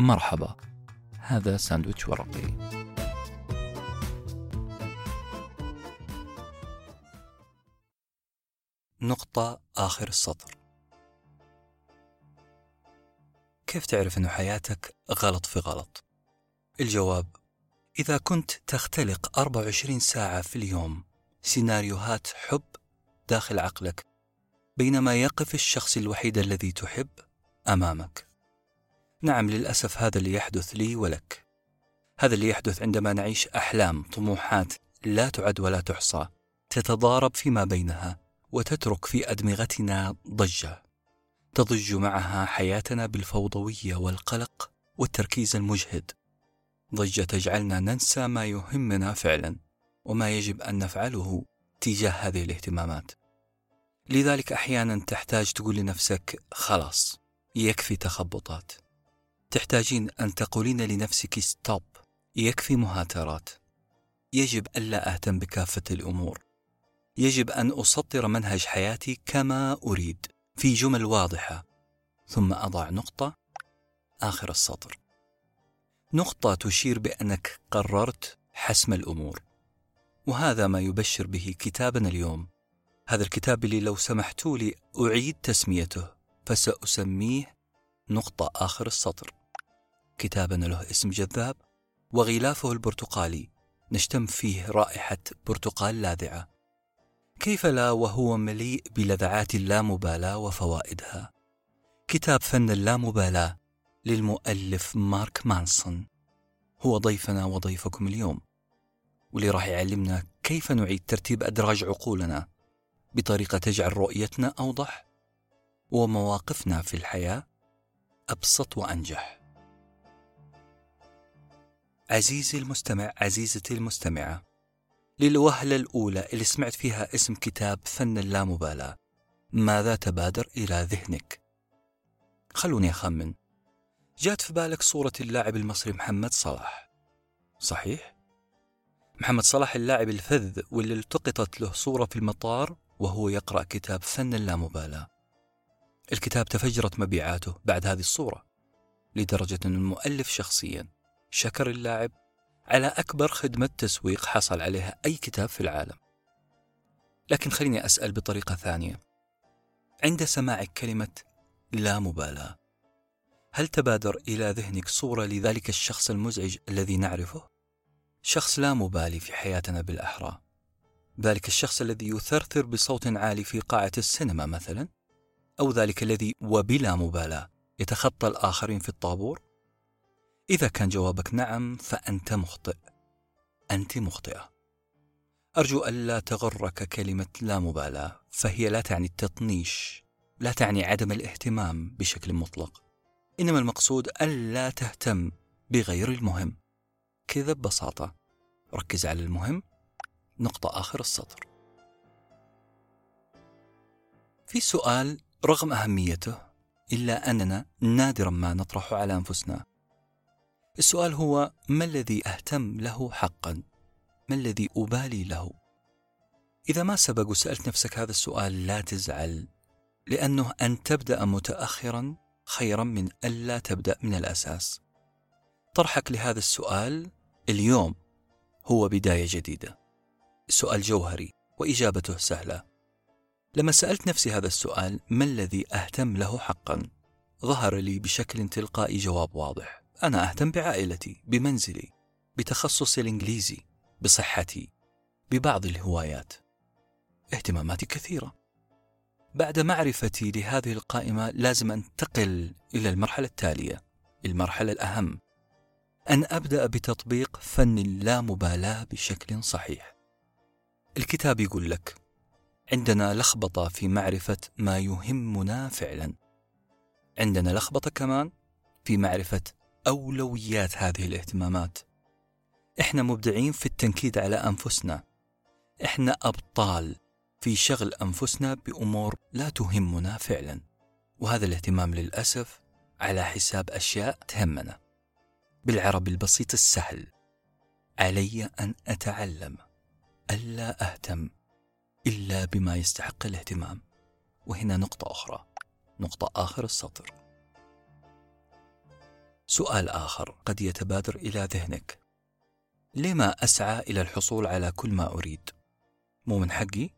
مرحبا. هذا ساندويتش ورقي. نقطة آخر السطر. كيف تعرف أن حياتك غلط في غلط؟ الجواب إذا كنت تختلق 24 ساعة في اليوم سيناريوهات حب داخل عقلك بينما يقف الشخص الوحيد الذي تحب أمامك. نعم للأسف هذا اللي يحدث لي ولك. هذا اللي يحدث عندما نعيش أحلام طموحات لا تعد ولا تحصى تتضارب فيما بينها وتترك في أدمغتنا ضجة. تضج معها حياتنا بالفوضوية والقلق والتركيز المجهد. ضجة تجعلنا ننسى ما يهمنا فعلا وما يجب أن نفعله تجاه هذه الاهتمامات. لذلك أحيانا تحتاج تقول لنفسك خلاص يكفي تخبطات. تحتاجين أن تقولين لنفسك ستوب يكفي مهاترات. يجب الا أهتم بكافة الأمور. يجب أن أسطر منهج حياتي كما أريد في جمل واضحة. ثم أضع نقطة آخر السطر. نقطة تشير بأنك قررت حسم الأمور. وهذا ما يبشر به كتابنا اليوم. هذا الكتاب اللي لو سمحتوا لي أعيد تسميته فسأسميه نقطة آخر السطر. كتابنا له اسم جذاب وغلافه البرتقالي. نشتم فيه رائحة برتقال لاذعة. كيف لا وهو مليء بلذعات اللامبالاة وفوائدها؟ كتاب فن اللامبالاة للمؤلف مارك مانسون. هو ضيفنا وضيفكم اليوم. واللي راح يعلمنا كيف نعيد ترتيب أدراج عقولنا بطريقة تجعل رؤيتنا أوضح ومواقفنا في الحياة أبسط وأنجح. عزيزي المستمع عزيزتي المستمعة للوهلة الأولى اللي سمعت فيها اسم كتاب فن اللامبالاة ماذا تبادر إلى ذهنك؟ خلوني أخمن جات في بالك صورة اللاعب المصري محمد صلاح صحيح؟ محمد صلاح اللاعب الفذ واللي التقطت له صورة في المطار وهو يقرأ كتاب فن اللامبالاة الكتاب تفجرت مبيعاته بعد هذه الصورة لدرجة أن المؤلف شخصيا شكر اللاعب على أكبر خدمة تسويق حصل عليها أي كتاب في العالم. لكن خليني أسأل بطريقة ثانية. عند سماعك كلمة لا مبالاة. هل تبادر إلى ذهنك صورة لذلك الشخص المزعج الذي نعرفه؟ شخص لا مبالي في حياتنا بالأحرى. ذلك الشخص الذي يثرثر بصوت عالي في قاعة السينما مثلا؟ أو ذلك الذي وبلا مبالاة يتخطى الآخرين في الطابور؟ إذا كان جوابك نعم فأنت مخطئ. أنت مخطئة. أرجو ألا تغرك كلمة لا مبالاة فهي لا تعني التطنيش لا تعني عدم الاهتمام بشكل مطلق. إنما المقصود ألا تهتم بغير المهم. كذا ببساطة. ركز على المهم. نقطة آخر السطر. في سؤال رغم أهميته إلا أننا نادرا ما نطرحه على أنفسنا. السؤال هو ما الذي أهتم له حقا؟ ما الذي أبالي له؟ إذا ما سبق وسألت نفسك هذا السؤال لا تزعل لأنه أن تبدأ متأخرا خيرا من ألا تبدأ من الأساس. طرحك لهذا السؤال اليوم هو بداية جديدة. سؤال جوهري وإجابته سهلة. لما سألت نفسي هذا السؤال ما الذي أهتم له حقا؟ ظهر لي بشكل تلقائي جواب واضح. أنا أهتم بعائلتي بمنزلي بتخصصي الإنجليزي بصحتي ببعض الهوايات. اهتماماتي كثيرة. بعد معرفتي لهذه القائمة لازم أنتقل إلى المرحلة التالية المرحلة الأهم. أن أبدأ بتطبيق فن اللامبالاة بشكل صحيح. الكتاب يقول لك عندنا لخبطة في معرفة ما يهمنا فعلا. عندنا لخبطة كمان في معرفة أولويات هذه الاهتمامات. إحنا مبدعين في التنكيد على أنفسنا. إحنا أبطال في شغل أنفسنا بأمور لا تهمنا فعلا. وهذا الاهتمام للأسف على حساب أشياء تهمنا. بالعربي البسيط السهل. علي أن أتعلم. ألا أهتم إلا بما يستحق الاهتمام. وهنا نقطة أخرى. نقطة آخر السطر. سؤال آخر قد يتبادر إلى ذهنك لما أسعى إلى الحصول على كل ما أريد؟ مو من حقي؟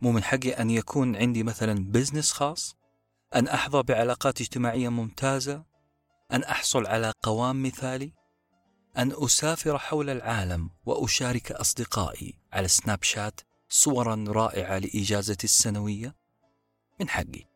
مو من حقي أن يكون عندي مثلا بزنس خاص؟ أن أحظى بعلاقات اجتماعية ممتازة؟ أن أحصل على قوام مثالي؟ أن أسافر حول العالم وأشارك أصدقائي على سناب شات صورا رائعة لإجازتي السنوية؟ من حقي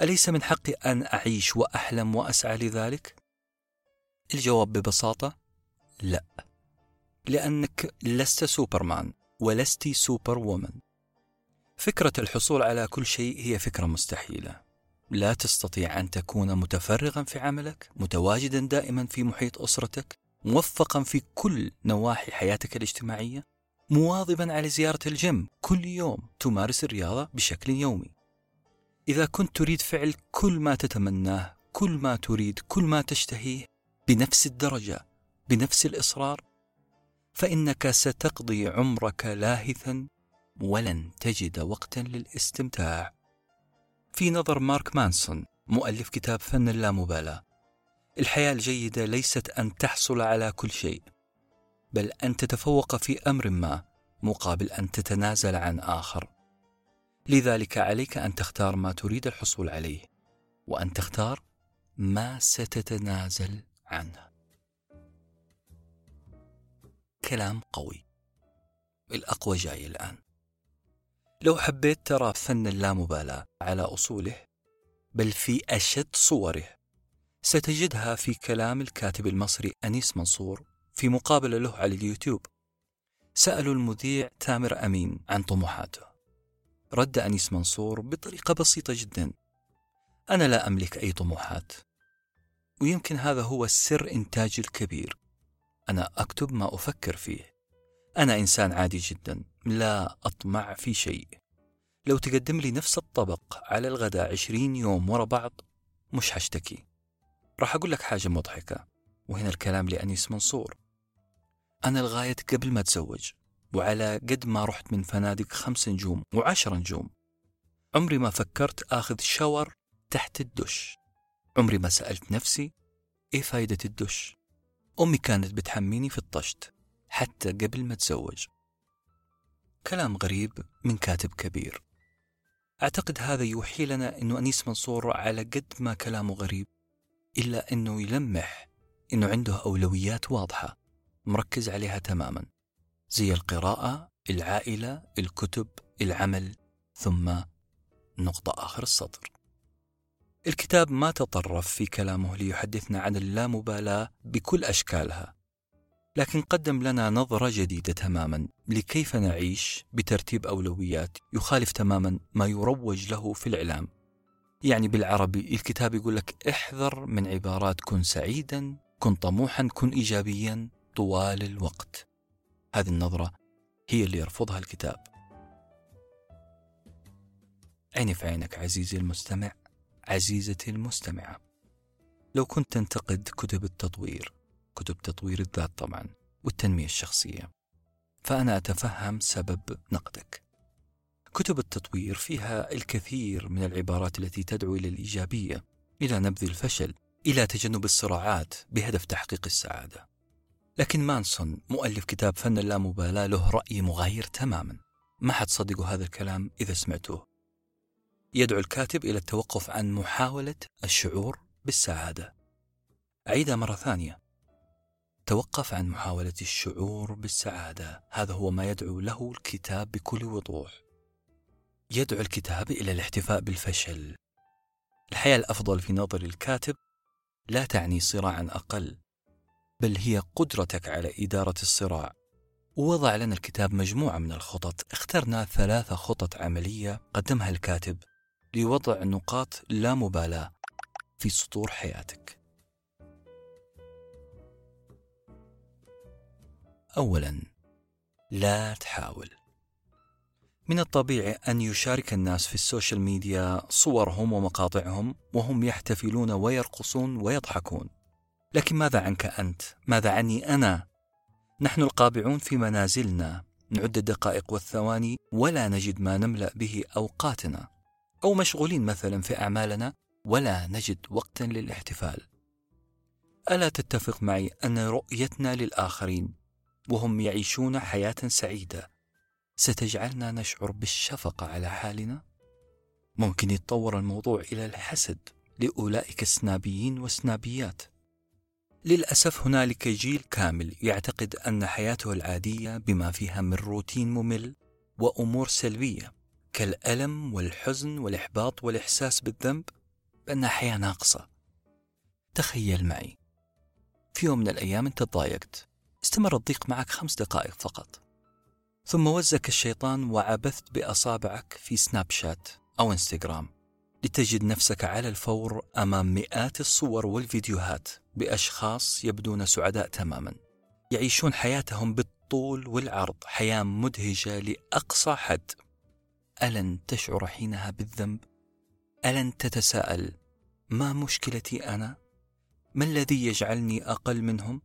أليس من حقي أن أعيش وأحلم وأسعى لذلك؟ الجواب ببساطة لا لأنك لست سوبرمان ولست سوبر وومن فكرة الحصول على كل شيء هي فكرة مستحيلة. لا تستطيع أن تكون متفرغا في عملك متواجدا دائما في محيط أسرتك موفقا في كل نواحي حياتك الاجتماعية مواظبا على زيارة الجيم كل يوم تمارس الرياضة بشكل يومي. إذا كنت تريد فعل كل ما تتمناه كل ما تريد كل ما تشتهيه بنفس الدرجة بنفس الإصرار فإنك ستقضي عمرك لاهثا ولن تجد وقتا للاستمتاع. في نظر مارك مانسون مؤلف كتاب فن اللامبالاة الحياة الجيدة ليست أن تحصل على كل شيء بل أن تتفوق في أمر ما مقابل أن تتنازل عن آخر. لذلك عليك أن تختار ما تريد الحصول عليه وأن تختار ما ستتنازل عنه. كلام قوي. الأقوى جاي الآن. لو حبيت ترى فن اللامبالاة على أصوله بل في أشد صوره ستجدها في كلام الكاتب المصري أنيس منصور في مقابلة له على اليوتيوب. سألوا المذيع تامر أمين عن طموحاته. رد أنيس منصور بطريقة بسيطة جدا. أنا لا أملك أي طموحات. ويمكن هذا هو السر إنتاجي الكبير. أنا أكتب ما أفكر فيه. أنا إنسان عادي جدا. لا أطمع في شيء. لو تقدم لي نفس الطبق على الغداء عشرين يوم ورا بعض مش حشتكي راح أقول لك حاجة مضحكة. وهنا الكلام لأنيس منصور. أنا لغاية قبل ما أتزوج. وعلى قد ما رحت من فنادق خمس نجوم وعشر نجوم. عمري ما فكرت آخذ شاور تحت الدش. عمري ما سألت نفسي إيه فايدة الدش؟ أمي كانت بتحميني في الطشت حتى قبل ما أتزوج كلام غريب من كاتب كبير. أعتقد هذا يوحي لنا أنه أنيس منصور على قد ما كلامه غريب إلا أنه يلمح أنه عنده أولويات واضحة مركز عليها تماما. زي القراءة العائلة الكتب العمل. ثم نقطة آخر السطر. الكتاب ما تطرف في كلامه ليحدثنا عن اللامبالاة بكل أشكالها لكن قدم لنا نظرة جديدة تماما لكيف نعيش بترتيب أولويات يخالف تماما ما يروج له في الإعلام. يعني بالعربي الكتاب يقول لك احذر من عبارات كن سعيدا كن طموحا كن إيجابيا طوال الوقت. هذه النظرة هي اللي يرفضها الكتاب. عيني في عينك عزيزي المستمع عزيزتي المستمعة. لو كنت تنتقد كتب التطوير كتب تطوير الذات طبعا والتنمية الشخصية فأنا أتفهم سبب نقدك. كتب التطوير فيها الكثير من العبارات التي تدعو إلى الإيجابية إلى نبذ الفشل إلى تجنب الصراعات بهدف تحقيق السعادة. لكن مانسون مؤلف كتاب فن اللامبالاة له رأي مغاير تماما. ما حتصدقوا هذا الكلام إذا سمعتوه. يدعو الكاتب إلى التوقف عن محاولة الشعور بالسعادة. أعيدها مرة ثانية. توقف عن محاولة الشعور بالسعادة. هذا هو ما يدعو له الكتاب بكل وضوح. يدعو الكتاب إلى الاحتفاء بالفشل. الحياة الأفضل في نظر الكاتب لا تعني صراعا أقل. بل هي قدرتك على إدارة الصراع. ووضع لنا الكتاب مجموعة من الخطط. اخترنا ثلاثة خطط عملية قدمها الكاتب لوضع نقاط لا مبالاة في سطور حياتك. أولا لا تحاول. من الطبيعي أن يشارك الناس في السوشيال ميديا صورهم ومقاطعهم وهم يحتفلون ويرقصون ويضحكون. لكن ماذا عنك أنت؟ ماذا عني أنا؟ نحن القابعون في منازلنا نعد الدقائق والثواني ولا نجد ما نملأ به أوقاتنا أو مشغولين مثلا في أعمالنا ولا نجد وقتا للاحتفال ألا تتفق معي أن رؤيتنا للآخرين وهم يعيشون حياة سعيدة ستجعلنا نشعر بالشفقة على حالنا؟ ممكن يتطور الموضوع إلى الحسد لأولئك السنابيين والسنابيات للأسف هنالك جيل كامل يعتقد أن حياته العادية بما فيها من روتين ممل وأمور سلبية كالألم والحزن والإحباط والإحساس بالذنب بأنها حياة ناقصة. تخيل معي. في يوم من الأيام أنت تضايقت. استمر الضيق معك خمس دقائق فقط. ثم وزك الشيطان وعبثت بأصابعك في سناب شات أو إنستغرام. لتجد نفسك على الفور أمام مئات الصور والفيديوهات. بأشخاص يبدون سعداء تماما يعيشون حياتهم بالطول والعرض حياة مدهجة لأقصى حد ألن تشعر حينها بالذنب؟ ألن تتساءل ما مشكلتي أنا؟ ما الذي يجعلني أقل منهم؟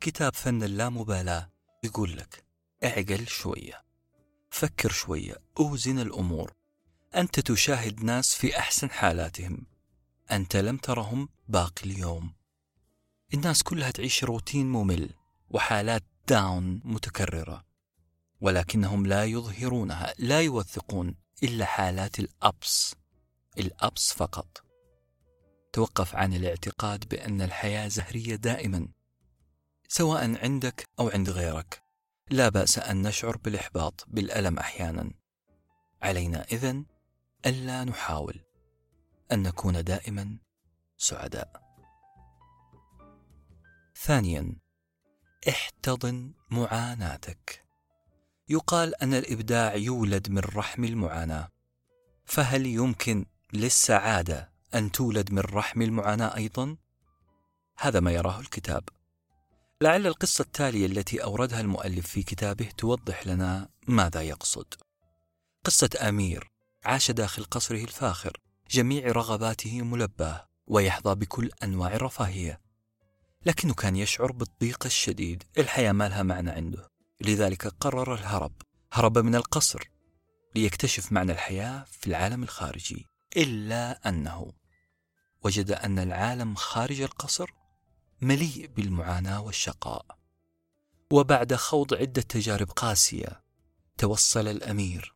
كتاب فن اللامبالاة يقول لك اعقل شوية فكر شوية أوزن الأمور أنت تشاهد ناس في أحسن حالاتهم أنت لم ترهم باقي اليوم. الناس كلها تعيش روتين ممل وحالات داون متكررة ولكنهم لا يظهرونها لا يوثقون إلا حالات الأبس الأبس فقط. توقف عن الاعتقاد بأن الحياة زهرية دائما سواء عندك أو عند غيرك. لا بأس أن نشعر بالإحباط بالألم أحيانا. علينا إذن ألا نحاول. أن نكون دائما سعداء. ثانيا احتضن معاناتك. يقال أن الإبداع يولد من رحم المعاناة. فهل يمكن للسعادة أن تولد من رحم المعاناة أيضا؟ هذا ما يراه الكتاب. لعل القصة التالية التي أوردها المؤلف في كتابه توضح لنا ماذا يقصد. قصة أمير عاش داخل قصره الفاخر. جميع رغباته ملباة ويحظى بكل أنواع الرفاهية لكنه كان يشعر بالضيق الشديد الحياة ما لها معنى عنده. لذلك قرر الهرب هرب من القصر ليكتشف معنى الحياة في العالم الخارجي إلا أنه. وجد أن العالم خارج القصر مليء بالمعاناة والشقاء. وبعد خوض عدة تجارب قاسية توصل الأمير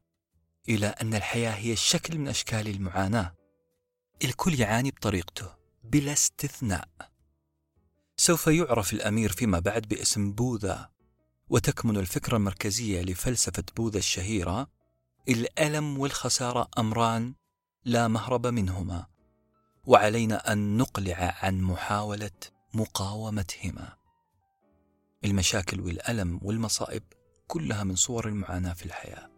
إلى أن الحياة هي شكل من أشكال المعاناة الكل يعاني بطريقته بلا استثناء. سوف يعرف الأمير فيما بعد باسم بوذا وتكمن الفكرة المركزية لفلسفة بوذا الشهيرة الألم والخسارة أمران لا مهرب منهما وعلينا أن نقلع عن محاولة مقاومتهما. المشاكل والألم والمصائب كلها من صور المعاناة في الحياة.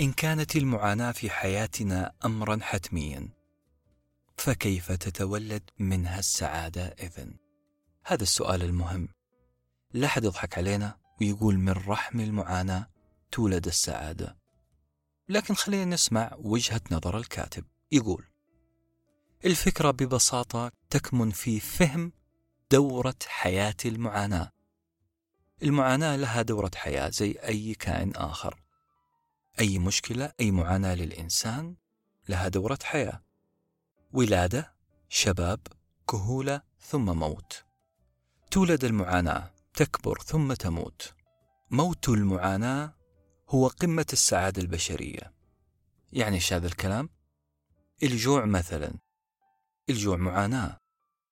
إن كانت المعاناة في حياتنا أمرا حتميا فكيف تتولد منها السعادة إذن؟ هذا السؤال المهم. لا حد يضحك علينا ويقول من رحم المعاناة تولد السعادة. لكن خلينا نسمع وجهة نظر الكاتب. يقول الفكرة ببساطة تكمن في فهم دورة حياة المعاناة. المعاناة لها دورة حياة زي أي كائن آخر. أي مشكلة أي معاناة للإنسان لها دورة حياة. ولادة شباب كهولة ثم موت. تولد المعاناة تكبر ثم تموت. موت المعاناة هو قمة السعادة البشرية. يعني إيش هذا الكلام؟ الجوع مثلا. الجوع معاناة.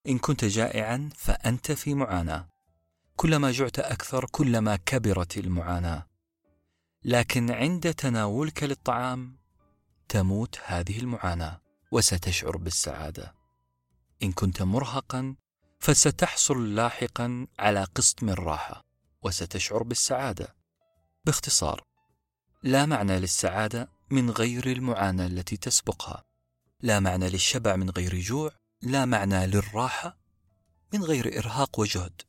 إن كنت جائعا فأنت في معاناة. كلما جعت أكثر كلما كبرت المعاناة. لكن عند تناولك للطعام تموت هذه المعاناة وستشعر بالسعادة. إن كنت مرهقا فستحصل لاحقا على قسط من راحة وستشعر بالسعادة. باختصار لا معنى للسعادة من غير المعاناة التي تسبقها. لا معنى للشبع من غير جوع لا معنى للراحة من غير إرهاق وجهد.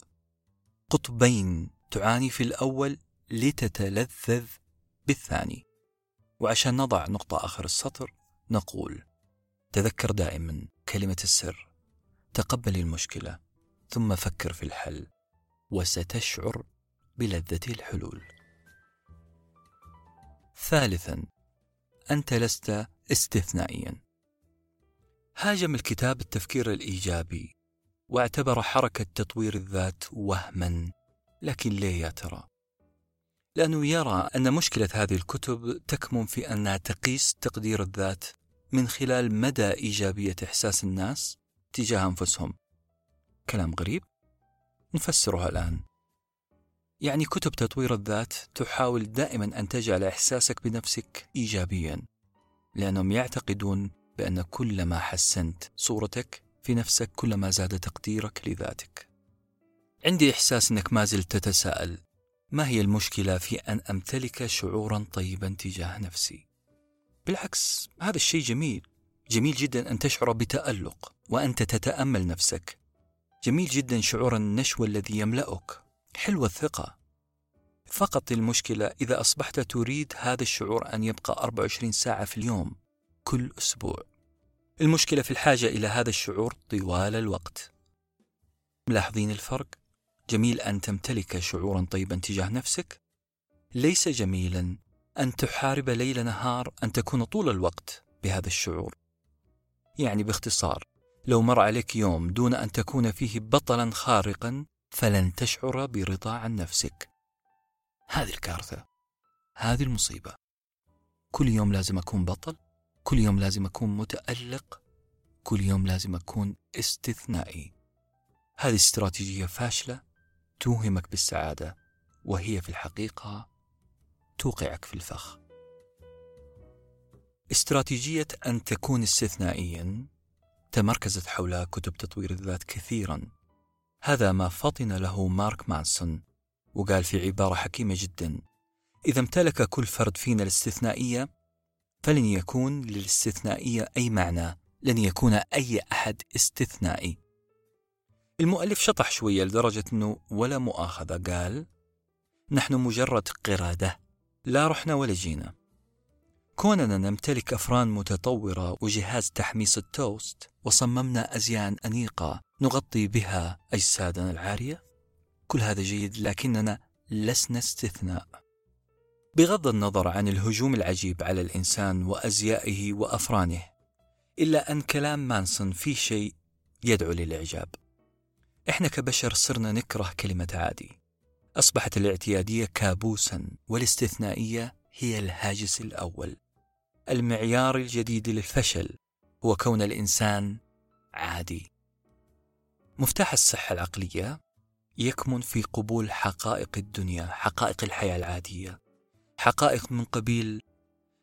قطبين تعاني في الأول لتتلذذ بالثاني. وعشان نضع نقطة آخر السطر نقول تذكر دائما كلمة السر. تقبل المشكلة ثم فكر في الحل وستشعر بلذة الحلول. ثالثا أنت لست استثنائيا. هاجم الكتاب التفكير الإيجابي واعتبر حركة تطوير الذات وهما لكن ليه يا ترى؟ لأنه يرى أن مشكلة هذه الكتب تكمن في أنها تقيس تقدير الذات من خلال مدى إيجابية إحساس الناس تجاه أنفسهم. كلام غريب؟ نفسرها الآن. يعني كتب تطوير الذات تحاول دائما أن تجعل إحساسك بنفسك إيجابيا لأنهم يعتقدون بأن كلما حسنت صورتك في نفسك كلما زاد تقديرك لذاتك. عندي إحساس أنك ما زلت تتساءل. ما هي المشكلة في أن أمتلك شعورا طيبا تجاه نفسي؟ بالعكس هذا الشيء جميل. جميل جدا أن تشعر بتألق وأنت تتأمل نفسك. جميل جدا شعور النشوة الذي يملأك. حلوة الثقة. فقط المشكلة إذا أصبحت تريد هذا الشعور أن يبقى 24 ساعة في اليوم كل أسبوع. المشكلة في الحاجة إلى هذا الشعور طوال الوقت. ملاحظين الفرق؟ جميل أن تمتلك شعورا طيبا تجاه نفسك. ليس جميلا أن تحارب ليل نهار أن تكون طول الوقت بهذا الشعور. يعني باختصار لو مر عليك يوم دون أن تكون فيه بطلا خارقا فلن تشعر برضا عن نفسك. هذه الكارثة هذه المصيبة. كل يوم لازم أكون بطل كل يوم لازم أكون متألق كل يوم لازم أكون استثنائي. هذه استراتيجية فاشلة توهمك بالسعادة وهي في الحقيقة توقعك في الفخ. استراتيجية أن تكون استثنائيا تمركزت حول كتب تطوير الذات كثيرا. هذا ما فطن له مارك مانسون وقال في عبارة حكيمة جدا إذا امتلك كل فرد فينا الاستثنائية فلن يكون للاستثنائية أي معنى لن يكون أي أحد استثنائي. المؤلف شطح شوية لدرجة أنه ولا مؤاخذة قال نحن مجرد قردة لا رحنا ولا جينا. كوننا نمتلك أفران متطورة وجهاز تحميص التوست وصممنا أزيان أنيقة نغطي بها أجسادنا العارية؟ كل هذا جيد لكننا لسنا استثناء. بغض النظر عن الهجوم العجيب على الإنسان وأزيائه وأفرانه إلا أن كلام مانسون في شيء يدعو للإعجاب. إحنا كبشر صرنا نكره كلمة عادي. أصبحت الاعتيادية كابوسا والاستثنائية هي الهاجس الأول. المعيار الجديد للفشل هو كون الإنسان عادي. مفتاح الصحة العقلية يكمن في قبول حقائق الدنيا حقائق الحياة العادية. حقائق من قبيل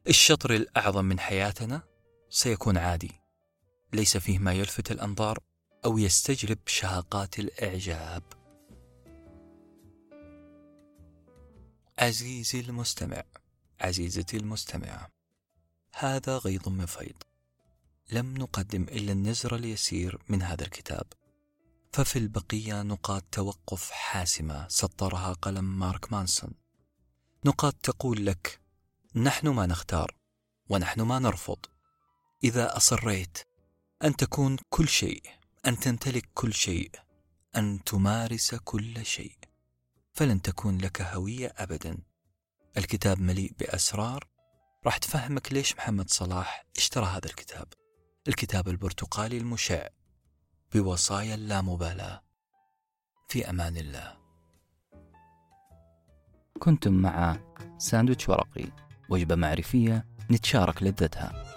الشطر الأعظم من حياتنا سيكون عادي. ليس فيه ما يلفت الأنظار. أو يستجلب شهقات الإعجاب. عزيزي المستمع عزيزتي المستمعة هذا غيض من فيض. لم نقدم إلا النزر اليسير من هذا الكتاب. ففي البقية نقاط توقف حاسمة سطرها قلم مارك مانسون. نقاط تقول لك نحن ما نختار ونحن ما نرفض. إذا أصريت أن تكون كل شيء أن تمتلك كل شيء أن تمارس كل شيء. فلن تكون لك هوية أبدا. الكتاب مليء بأسرار. راح تفهمك ليش محمد صلاح اشترى هذا الكتاب. الكتاب البرتقالي المشع. بوصايا اللامبالاة في أمان الله. كنتم مع ساندويتش ورقي. وجبة معرفية نتشارك لذتها.